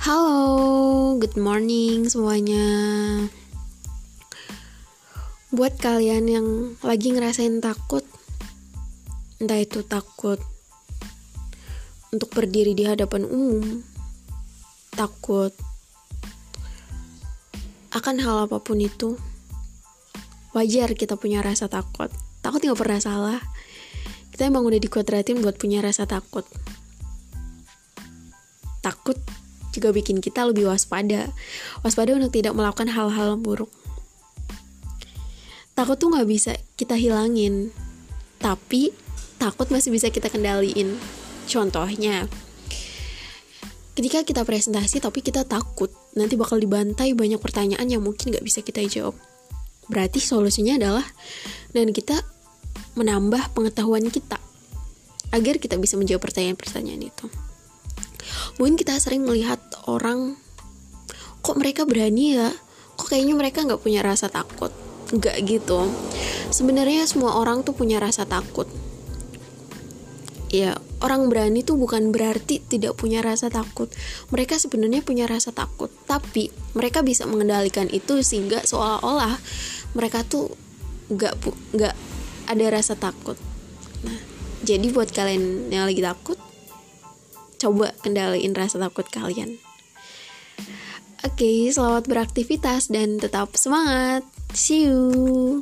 Halo, good morning semuanya. Buat kalian yang lagi ngerasain takut, entah itu takut untuk berdiri di hadapan umum, takut akan hal apa pun itu, wajar kita punya rasa takut. Takut nggak pernah salah. Kita emang udah dikuadratin buat punya rasa takut. Takut juga bikin kita lebih waspada. Waspada untuk tidak melakukan hal-hal buruk. Takut tuh nggak bisa kita hilangin, tapi takut masih bisa kita kendaliin. Contohnya, ketika kita presentasi tapi kita takut nanti bakal dibantai banyak pertanyaan yang mungkin nggak bisa kita jawab. Berarti solusinya adalah dan kita menambah pengetahuan kita agar kita bisa menjawab pertanyaan-pertanyaan itu mungkin kita sering melihat orang kok mereka berani ya? Kok kayaknya mereka nggak punya rasa takut? Nggak gitu. Sebenarnya semua orang tuh punya rasa takut. Ya orang berani tuh bukan berarti tidak punya rasa takut. Mereka sebenarnya punya rasa takut tapi mereka bisa mengendalikan itu sehingga seolah-olah mereka tuh nggak nggak ada rasa takut. Nah jadi buat kalian yang lagi takut coba kendaliin rasa takut kalian. Oke, okay, selamat beraktivitas dan tetap semangat. See you.